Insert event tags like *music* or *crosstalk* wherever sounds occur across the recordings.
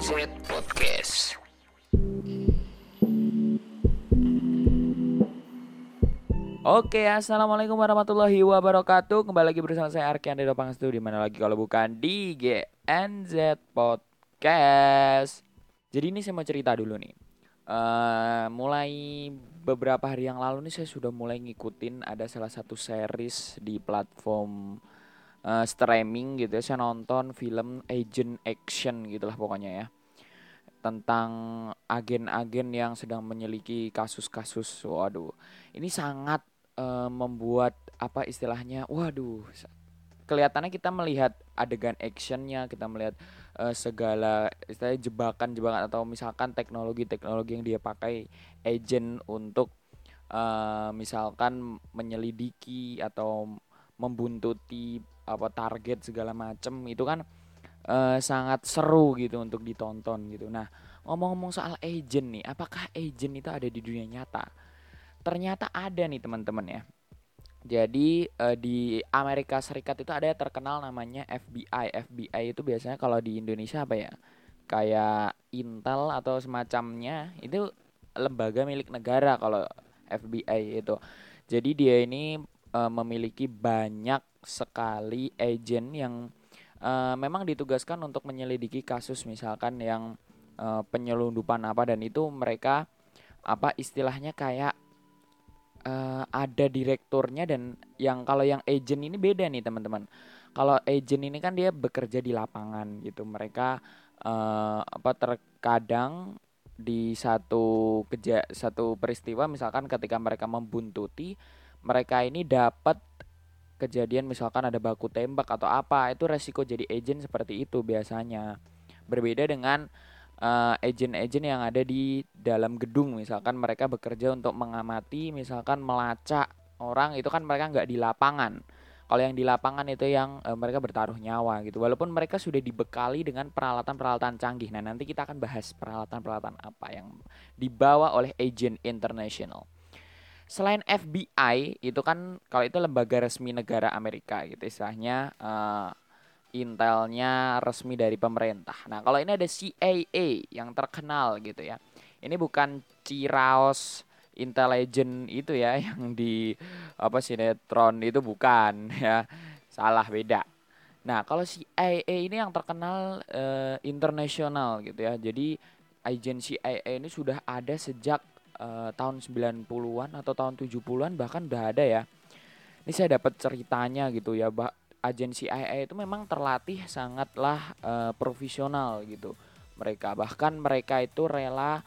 NZ Podcast. Oke, assalamualaikum warahmatullahi wabarakatuh. Kembali lagi bersama saya Arkian dari Dopang Studio. Di mana lagi kalau bukan di GNZ Podcast. Jadi ini saya mau cerita dulu nih. Uh, mulai beberapa hari yang lalu nih saya sudah mulai ngikutin ada salah satu series di platform uh, streaming gitu ya. Saya nonton film Agent Action gitulah pokoknya ya tentang agen-agen yang sedang menyeliki kasus-kasus. Waduh, ini sangat uh, membuat apa istilahnya waduh kelihatannya kita melihat adegan actionnya kita melihat uh, segala istilahnya jebakan-jebakan atau misalkan teknologi-teknologi yang dia pakai agent untuk uh, misalkan menyelidiki atau membuntuti apa target segala macam itu kan uh, sangat seru gitu untuk ditonton gitu nah ngomong-ngomong soal agent nih apakah agent itu ada di dunia nyata ternyata ada nih teman-teman ya. Jadi uh, di Amerika Serikat itu ada yang terkenal namanya FBI. FBI itu biasanya kalau di Indonesia apa ya? Kayak Intel atau semacamnya itu lembaga milik negara kalau FBI itu. Jadi dia ini uh, memiliki banyak sekali agen yang uh, memang ditugaskan untuk menyelidiki kasus misalkan yang uh, penyelundupan apa dan itu mereka apa istilahnya kayak uh, ada direkturnya dan yang kalau yang agent ini beda nih teman-teman. Kalau agent ini kan dia bekerja di lapangan gitu. Mereka uh, apa terkadang di satu keja satu peristiwa misalkan ketika mereka membuntuti mereka ini dapat kejadian misalkan ada baku tembak atau apa itu resiko jadi agent seperti itu biasanya. Berbeda dengan uh, agent-agent yang ada di dalam gedung misalkan mereka bekerja untuk mengamati misalkan melacak orang itu kan mereka nggak di lapangan. Kalau yang di lapangan itu yang uh, mereka bertaruh nyawa gitu. Walaupun mereka sudah dibekali dengan peralatan-peralatan canggih. Nah nanti kita akan bahas peralatan-peralatan apa yang dibawa oleh agent international selain FBI itu kan kalau itu lembaga resmi negara Amerika gitu istilahnya uh, intelnya resmi dari pemerintah. Nah, kalau ini ada CIA yang terkenal gitu ya. Ini bukan Ciraos Intelligent itu ya *laughs* yang di apa sinetron itu bukan *laughs* ya. Salah beda. Nah, kalau CIA ini yang terkenal uh, internasional gitu ya. Jadi agen CIA ini sudah ada sejak uh, tahun 90-an atau tahun 70-an bahkan udah ada ya. Ini saya dapat ceritanya gitu ya, bah agensi CIA itu memang terlatih sangatlah uh, profesional gitu. Mereka bahkan mereka itu rela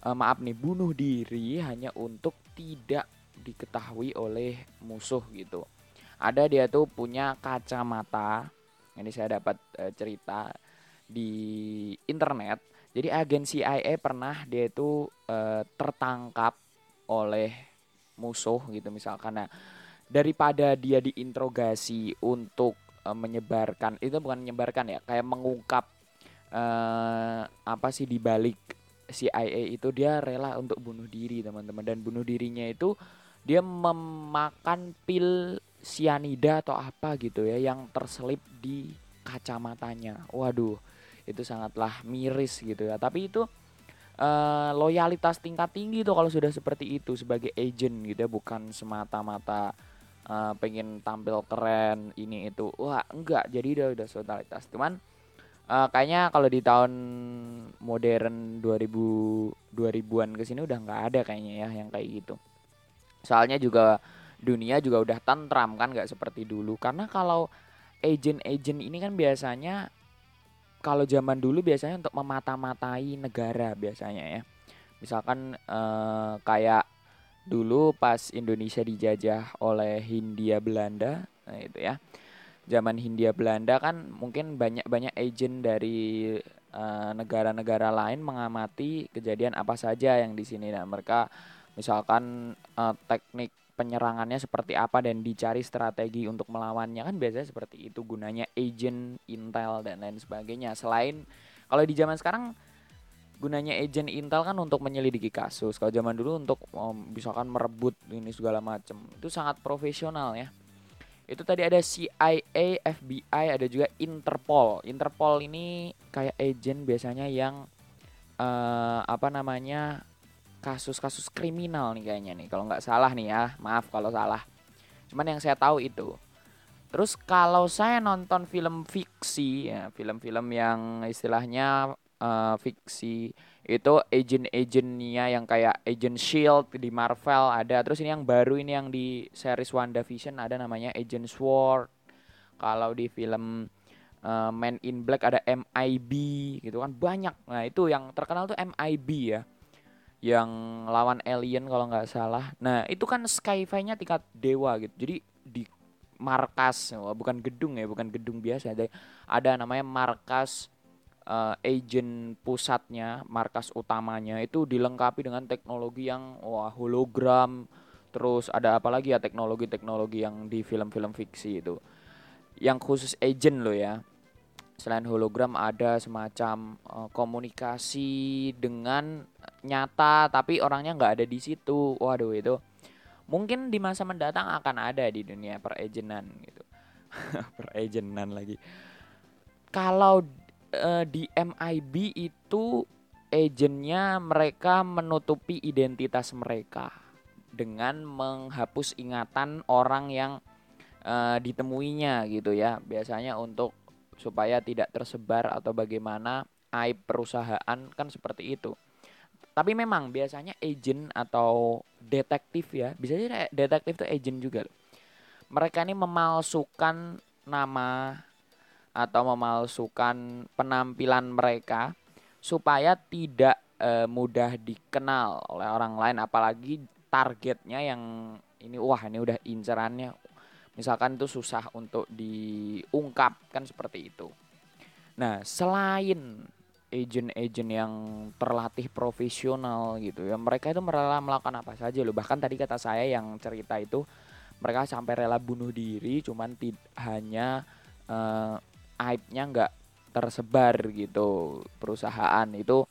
uh, maaf nih bunuh diri hanya untuk tidak diketahui oleh musuh gitu. Ada dia tuh punya kacamata ini saya dapat uh, cerita di internet jadi agen CIA pernah dia itu uh, tertangkap oleh musuh gitu misalkan. Nah daripada dia diinterogasi untuk uh, menyebarkan itu bukan menyebarkan ya kayak mengungkap uh, apa sih di balik CIA itu dia rela untuk bunuh diri teman-teman. Dan bunuh dirinya itu dia memakan pil sianida atau apa gitu ya yang terselip di kacamatanya. Waduh itu sangatlah miris gitu ya. Tapi itu uh, loyalitas tingkat tinggi tuh kalau sudah seperti itu sebagai agent gitu ya. Bukan semata-mata uh, pengen tampil keren ini itu. Wah enggak. Jadi udah udah totalitas. Cuman uh, kayaknya kalau di tahun modern 2000 2000-an ke sini udah nggak ada kayaknya ya yang kayak gitu. Soalnya juga dunia juga udah tentram kan nggak seperti dulu. Karena kalau agent-agent ini kan biasanya kalau zaman dulu biasanya untuk memata-matai negara biasanya ya. Misalkan uh, kayak dulu pas Indonesia dijajah oleh Hindia Belanda nah itu ya. Zaman Hindia Belanda kan mungkin banyak-banyak agent dari eh, negara-negara lain mengamati kejadian apa saja yang di sini. Nah mereka misalkan uh, teknik penyerangannya seperti apa dan dicari strategi untuk melawannya kan biasanya seperti itu gunanya agent intel dan lain sebagainya selain kalau di zaman sekarang gunanya agent Intel kan untuk menyelidiki kasus. Kalau zaman dulu untuk um, misalkan merebut ini segala macam. Itu sangat profesional ya. itu tadi ada CIA, FBI, ada juga Interpol. Interpol ini kayak agent biasanya yang uh, apa namanya kasus-kasus kriminal nih kayaknya nih. Kalau nggak salah nih ya, maaf kalau salah. Cuman yang saya tahu itu. Terus kalau saya nonton film fiksi ya, film-film yang istilahnya uh, fiksi itu agent-agentnya yang kayak Agent Shield di Marvel ada terus ini yang baru ini yang di series WandaVision ada namanya Agent Sword kalau di film uh, Man in Black ada MIB gitu kan banyak nah itu yang terkenal tuh MIB ya yang lawan alien kalau nggak salah nah itu kan sci-fi-nya tingkat dewa gitu jadi di markas bukan gedung ya bukan gedung biasa ada ada namanya markas uh, agent pusatnya, markas utamanya itu dilengkapi dengan teknologi yang wah hologram, terus ada apa lagi ya teknologi-teknologi yang di film-film fiksi itu. Yang khusus agent loh ya. Selain hologram ada semacam uh, komunikasi dengan nyata tapi orangnya nggak ada di situ. Waduh itu mungkin di masa mendatang akan ada di dunia peragenan gitu. *laughs* peragenan lagi. Kalau uh, di MIB itu agentnya mereka menutupi identitas mereka dengan menghapus ingatan orang yang uh, ditemuinya gitu ya biasanya untuk supaya tidak tersebar atau bagaimana aib perusahaan kan seperti itu. Tapi memang biasanya agent atau detektif ya bisa jadi detektif itu agent juga mereka ini memalsukan nama atau memalsukan penampilan mereka supaya tidak e, mudah dikenal oleh orang lain. Apalagi targetnya yang ini wah ini udah incerannya misalkan itu susah untuk diungkap kan seperti itu. Nah, selain agent-agent yang terlatih profesional gitu ya, mereka itu rela melakukan apa saja loh. Bahkan tadi kata saya yang cerita itu mereka sampai rela bunuh diri cuman hanya uh, aibnya nggak tersebar gitu perusahaan itu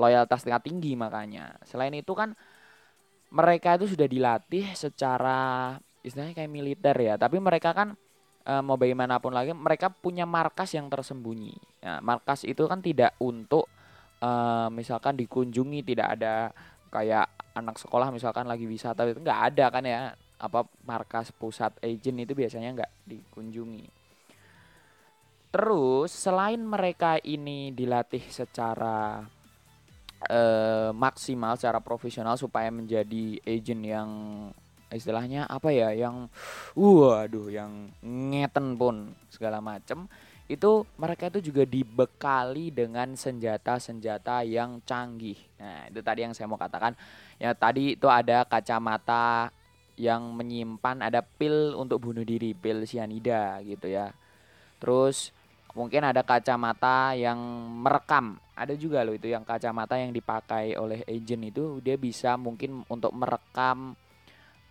loyalitas tingkat tinggi makanya selain itu kan mereka itu sudah dilatih secara istilahnya kayak militer ya. Tapi mereka kan e, mau bagaimanapun lagi mereka punya markas yang tersembunyi. Nah, markas itu kan tidak untuk e, misalkan dikunjungi tidak ada kayak anak sekolah misalkan lagi wisata itu nggak ada kan ya apa markas pusat agent itu biasanya nggak dikunjungi. Terus selain mereka ini dilatih secara uh, maksimal, secara profesional supaya menjadi agent yang istilahnya apa ya, yang waduh, yang ngeten pun segala macem, itu mereka itu juga dibekali dengan senjata-senjata yang canggih. Nah, itu tadi yang saya mau katakan. Ya tadi itu ada kacamata yang menyimpan ada pil untuk bunuh diri, pil sianida gitu ya. Terus mungkin ada kacamata yang merekam ada juga loh itu yang kacamata yang dipakai oleh agent itu dia bisa mungkin untuk merekam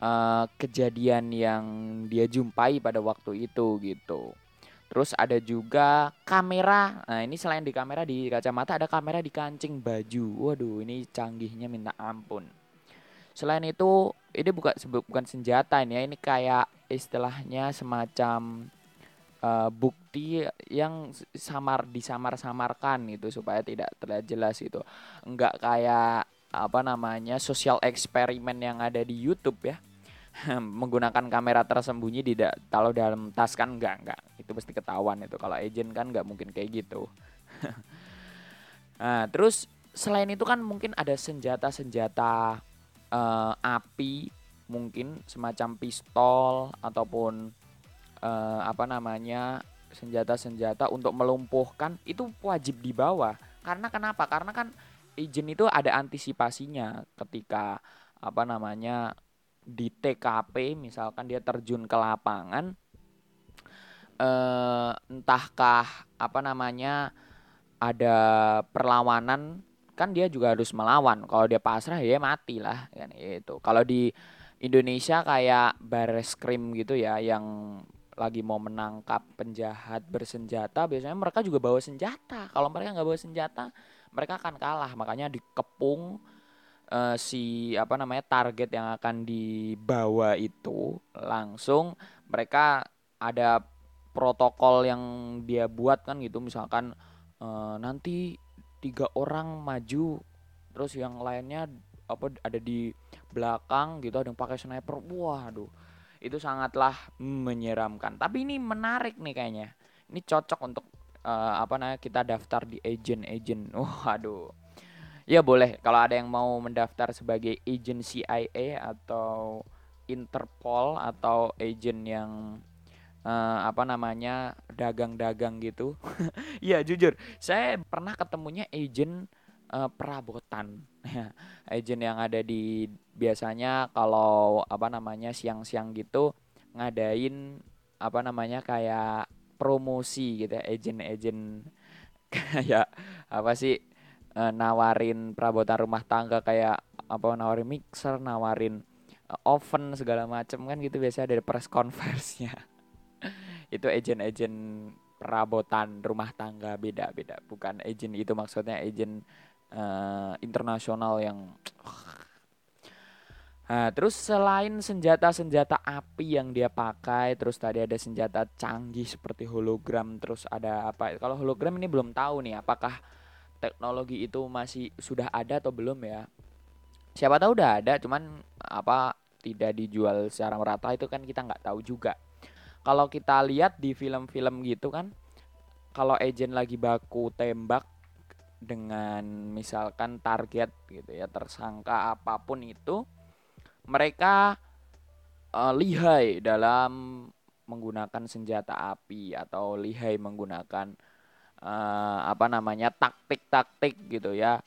uh, kejadian yang dia jumpai pada waktu itu gitu. Terus ada juga kamera. Nah ini selain di kamera di kacamata ada kamera di kancing baju. Waduh ini canggihnya minta ampun. Selain itu ini bukan bukan senjata ini ya ini kayak istilahnya semacam uh, bukti yang samar disamar-samarkan itu supaya tidak terlihat jelas itu enggak kayak apa namanya sosial eksperimen yang ada di YouTube ya *laughs* menggunakan kamera tersembunyi tidak taruh dalam tas kan enggak enggak itu pasti ketahuan itu kalau agent kan enggak mungkin kayak gitu *laughs* nah terus selain itu kan mungkin ada senjata-senjata uh, api mungkin semacam pistol ataupun uh, apa namanya senjata-senjata untuk melumpuhkan itu wajib dibawa. Karena kenapa? Karena kan izin itu ada antisipasinya ketika apa namanya di TKP misalkan dia terjun ke lapangan eh, entahkah apa namanya ada perlawanan? Kan dia juga harus melawan. Kalau dia pasrah ya mati lah kan itu kalau di Indonesia kayak bares krim gitu ya yang lagi mau menangkap penjahat bersenjata biasanya mereka juga bawa senjata. Kalau mereka nggak bawa senjata mereka akan kalah. Makanya dikepung uh, si apa namanya target yang akan dibawa itu langsung mereka ada protokol yang dia buat kan gitu. Misalkan uh, nanti tiga orang maju terus yang lainnya apa ada di belakang gitu ada yang pakai sniper. Waduh itu sangatlah menyeramkan. Tapi ini menarik nih kayaknya. Ini cocok untuk uh, apa namanya kita daftar di agent-agent. *laughs* Waduh ya boleh kalau ada yang mau mendaftar sebagai agent CIA atau Interpol atau agent yang uh, apa namanya dagang-dagang gitu. Iya *laughs* jujur, saya pernah ketemunya agent uh, perabotan. *laughs* agent yang ada di biasanya kalau apa namanya siang-siang gitu ngadain apa namanya kayak promosi gitu ya, agent-agent *laughs* kayak apa sih uh, nawarin perabotan rumah tangga kayak apa nawarin mixer, nawarin oven segala macam kan gitu biasanya ada press conference-nya *laughs* itu agent-agent perabotan rumah tangga beda-beda bukan agent itu maksudnya agent uh, internasional yang *tsk* Nah, terus selain senjata-senjata api yang dia pakai, terus tadi ada senjata canggih seperti hologram, terus ada apa? Kalau hologram ini belum tahu nih apakah teknologi itu masih sudah ada atau belum ya. Siapa tahu udah ada, cuman apa tidak dijual secara merata itu kan kita nggak tahu juga kalau kita lihat di film-film gitu kan kalau agent lagi baku tembak dengan misalkan target gitu ya tersangka apa pun itu mereka uh, lihai dalam menggunakan senjata api atau lihai menggunakan uh, apa namanya taktik-taktik gitu ya.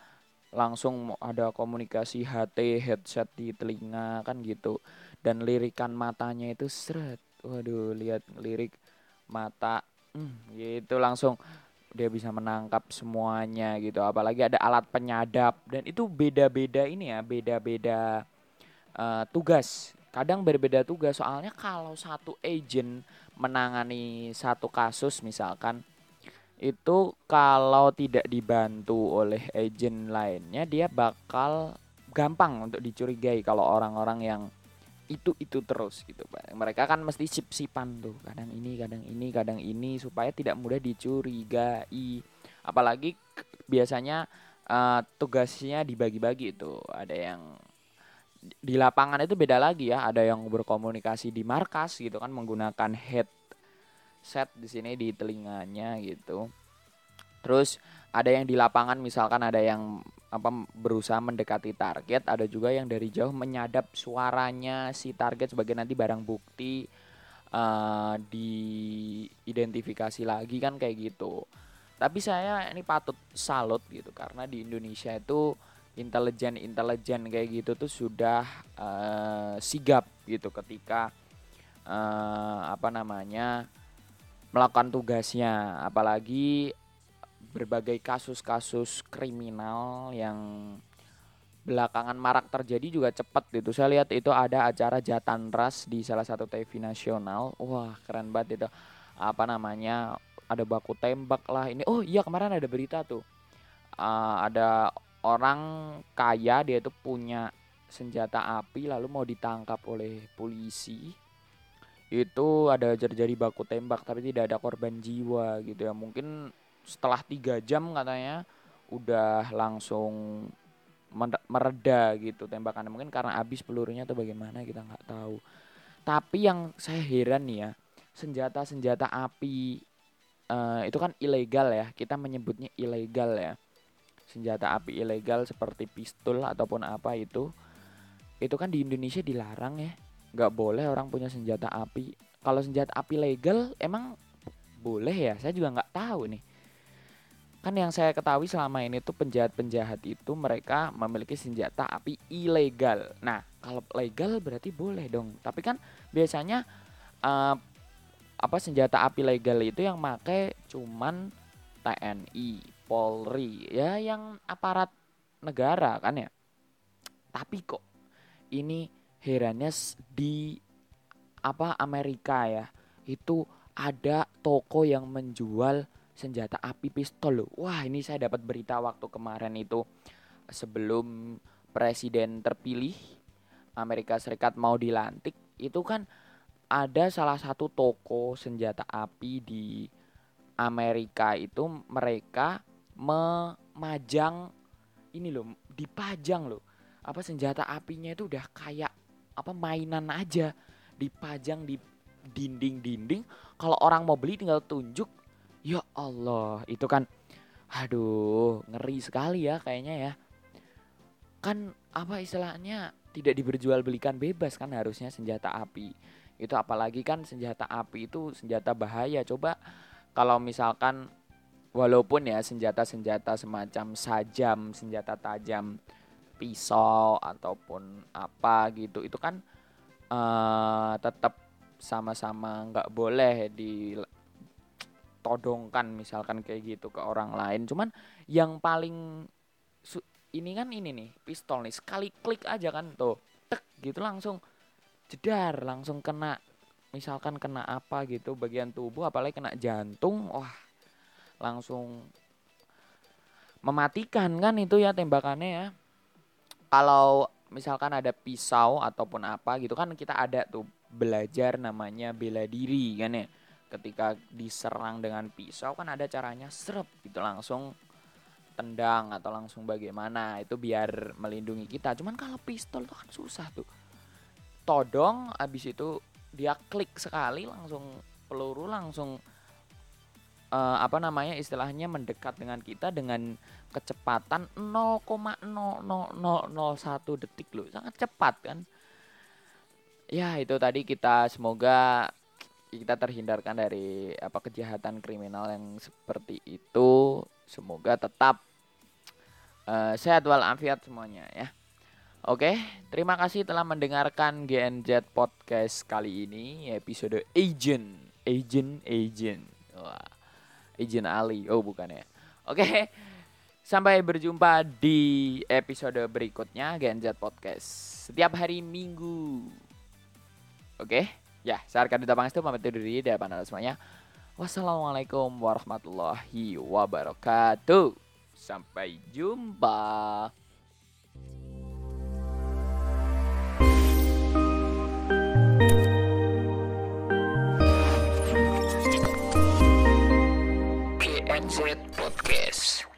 Langsung ada komunikasi HT headset di telinga kan gitu. Dan lirikan matanya itu seret. Waduh lihat lirik mata. Hmm, gitu langsung dia bisa menangkap semuanya gitu. Apalagi ada alat penyadap. Dan itu beda-beda ini ya beda-beda uh, tugas. Kadang berbeda tugas soalnya kalau satu agent menangani satu kasus misalkan itu kalau tidak dibantu oleh agent lainnya dia bakal gampang untuk dicurigai kalau orang-orang yang itu itu terus gitu pak. Mereka kan mesti sip sipan tuh kadang ini kadang ini kadang ini supaya tidak mudah dicurigai. Apalagi biasanya uh, tugasnya dibagi-bagi itu ada yang di lapangan itu beda lagi ya. Ada yang berkomunikasi di markas gitu kan menggunakan headset di sini di telinganya gitu terus ada yang di lapangan misalkan ada yang apa berusaha mendekati target, ada juga yang dari jauh menyadap suaranya si target sebagai nanti barang bukti uh, diidentifikasi lagi kan kayak gitu. Tapi saya ini patut salut gitu karena di Indonesia itu intelijen intelijen kayak gitu tuh sudah uh, sigap gitu ketika uh, apa namanya melakukan tugasnya apalagi berbagai kasus-kasus kriminal yang belakangan marak terjadi juga cepat gitu. Saya lihat itu ada acara Jatan Ras di salah satu TV nasional. Wah, keren banget itu. Apa namanya? Ada baku tembak lah ini. Oh iya kemarin ada berita tuh. Uh, ada orang kaya dia tuh punya senjata api lalu mau ditangkap oleh polisi. Itu ada terjadi baku tembak tapi tidak ada korban jiwa gitu ya. Mungkin setelah tiga jam katanya udah langsung mereda gitu tembakannya. Mungkin karena habis pelurunya atau bagaimana kita nggak tahu. Tapi yang saya heran nih ya senjata senjata api uh, itu kan ilegal ya. Kita menyebutnya ilegal ya. Senjata api ilegal seperti pistol ataupun apa itu itu kan di Indonesia dilarang ya nggak boleh orang punya senjata api kalau senjata api legal emang boleh ya saya juga nggak tahu nih Kan yang saya ketahui selama ini tuh penjahat-penjahat itu mereka memiliki senjata api ilegal. Nah, kalau legal berarti boleh dong. Tapi kan biasanya uh, apa senjata api legal itu yang make cuman TNI, Polri, ya yang aparat negara kan ya. Tapi kok ini herannya di apa Amerika ya. Itu ada toko yang menjual senjata api pistol loh. Wah, ini saya dapat berita waktu kemarin itu. Sebelum presiden terpilih Amerika Serikat mau dilantik itu kan ada salah satu toko senjata api di Amerika itu mereka memajang ini loh dipajang loh. Apa senjata apinya itu udah kayak apa mainan aja. Dipajang di dinding-dinding. Kalau orang mau beli tinggal tunjuk. Ya Allah itu kan aduh ngeri sekali ya kayaknya ya. Kan apa istilahnya tidak diperjualbelikan bebas kan harusnya senjata api. Itu apalagi kan senjata api itu senjata bahaya. Coba kalau misalkan walaupun ya senjata-senjata semacam sajam senjata tajam pisau ataupun apa gitu. Itu kan uh, tetap sama-sama nggak boleh ditodongkan misalkan kayak gitu ke orang lain. Cuman yang paling ini kan ini nih pistol nih. Sekali klik aja kan tuh tek gitu langsung jedar langsung kena misalkan kena apa gitu bagian tubuh apalagi kena jantung wah langsung mematikan kan itu ya tembakannya ya kalau misalkan ada pisau ataupun apa gitu kan kita ada tuh belajar namanya bela diri kan ya. Ketika diserang dengan pisau kan ada caranya serep gitu langsung tendang atau langsung bagaimana. Itu biar melindungi kita. Cuman kalau pistol tuh kan susah tuh. Todong abis itu dia klik sekali langsung peluru langsung uh, apa namanya istilahnya mendekat dengan kita dengan kecepatan 0,00001 detik loh. Sangat cepat kan? Ya itu tadi kita semoga kita terhindarkan dari apa kejahatan kriminal yang seperti itu. Semoga tetap uh, sehat walafiat semuanya ya. Oke, terima kasih telah mendengarkan GNZ Podcast kali ini episode Agent, Agent, Agent. Wah, Agent Ali. Oh, bukan ya. Oke. Sampai berjumpa di episode berikutnya GNZ Podcast. Setiap hari Minggu. Oke. Ya, saya Arkan Duta Pangestu pamit diri dari panel semuanya. Wassalamualaikum warahmatullahi wabarakatuh. Sampai jumpa. Gadget Podcast.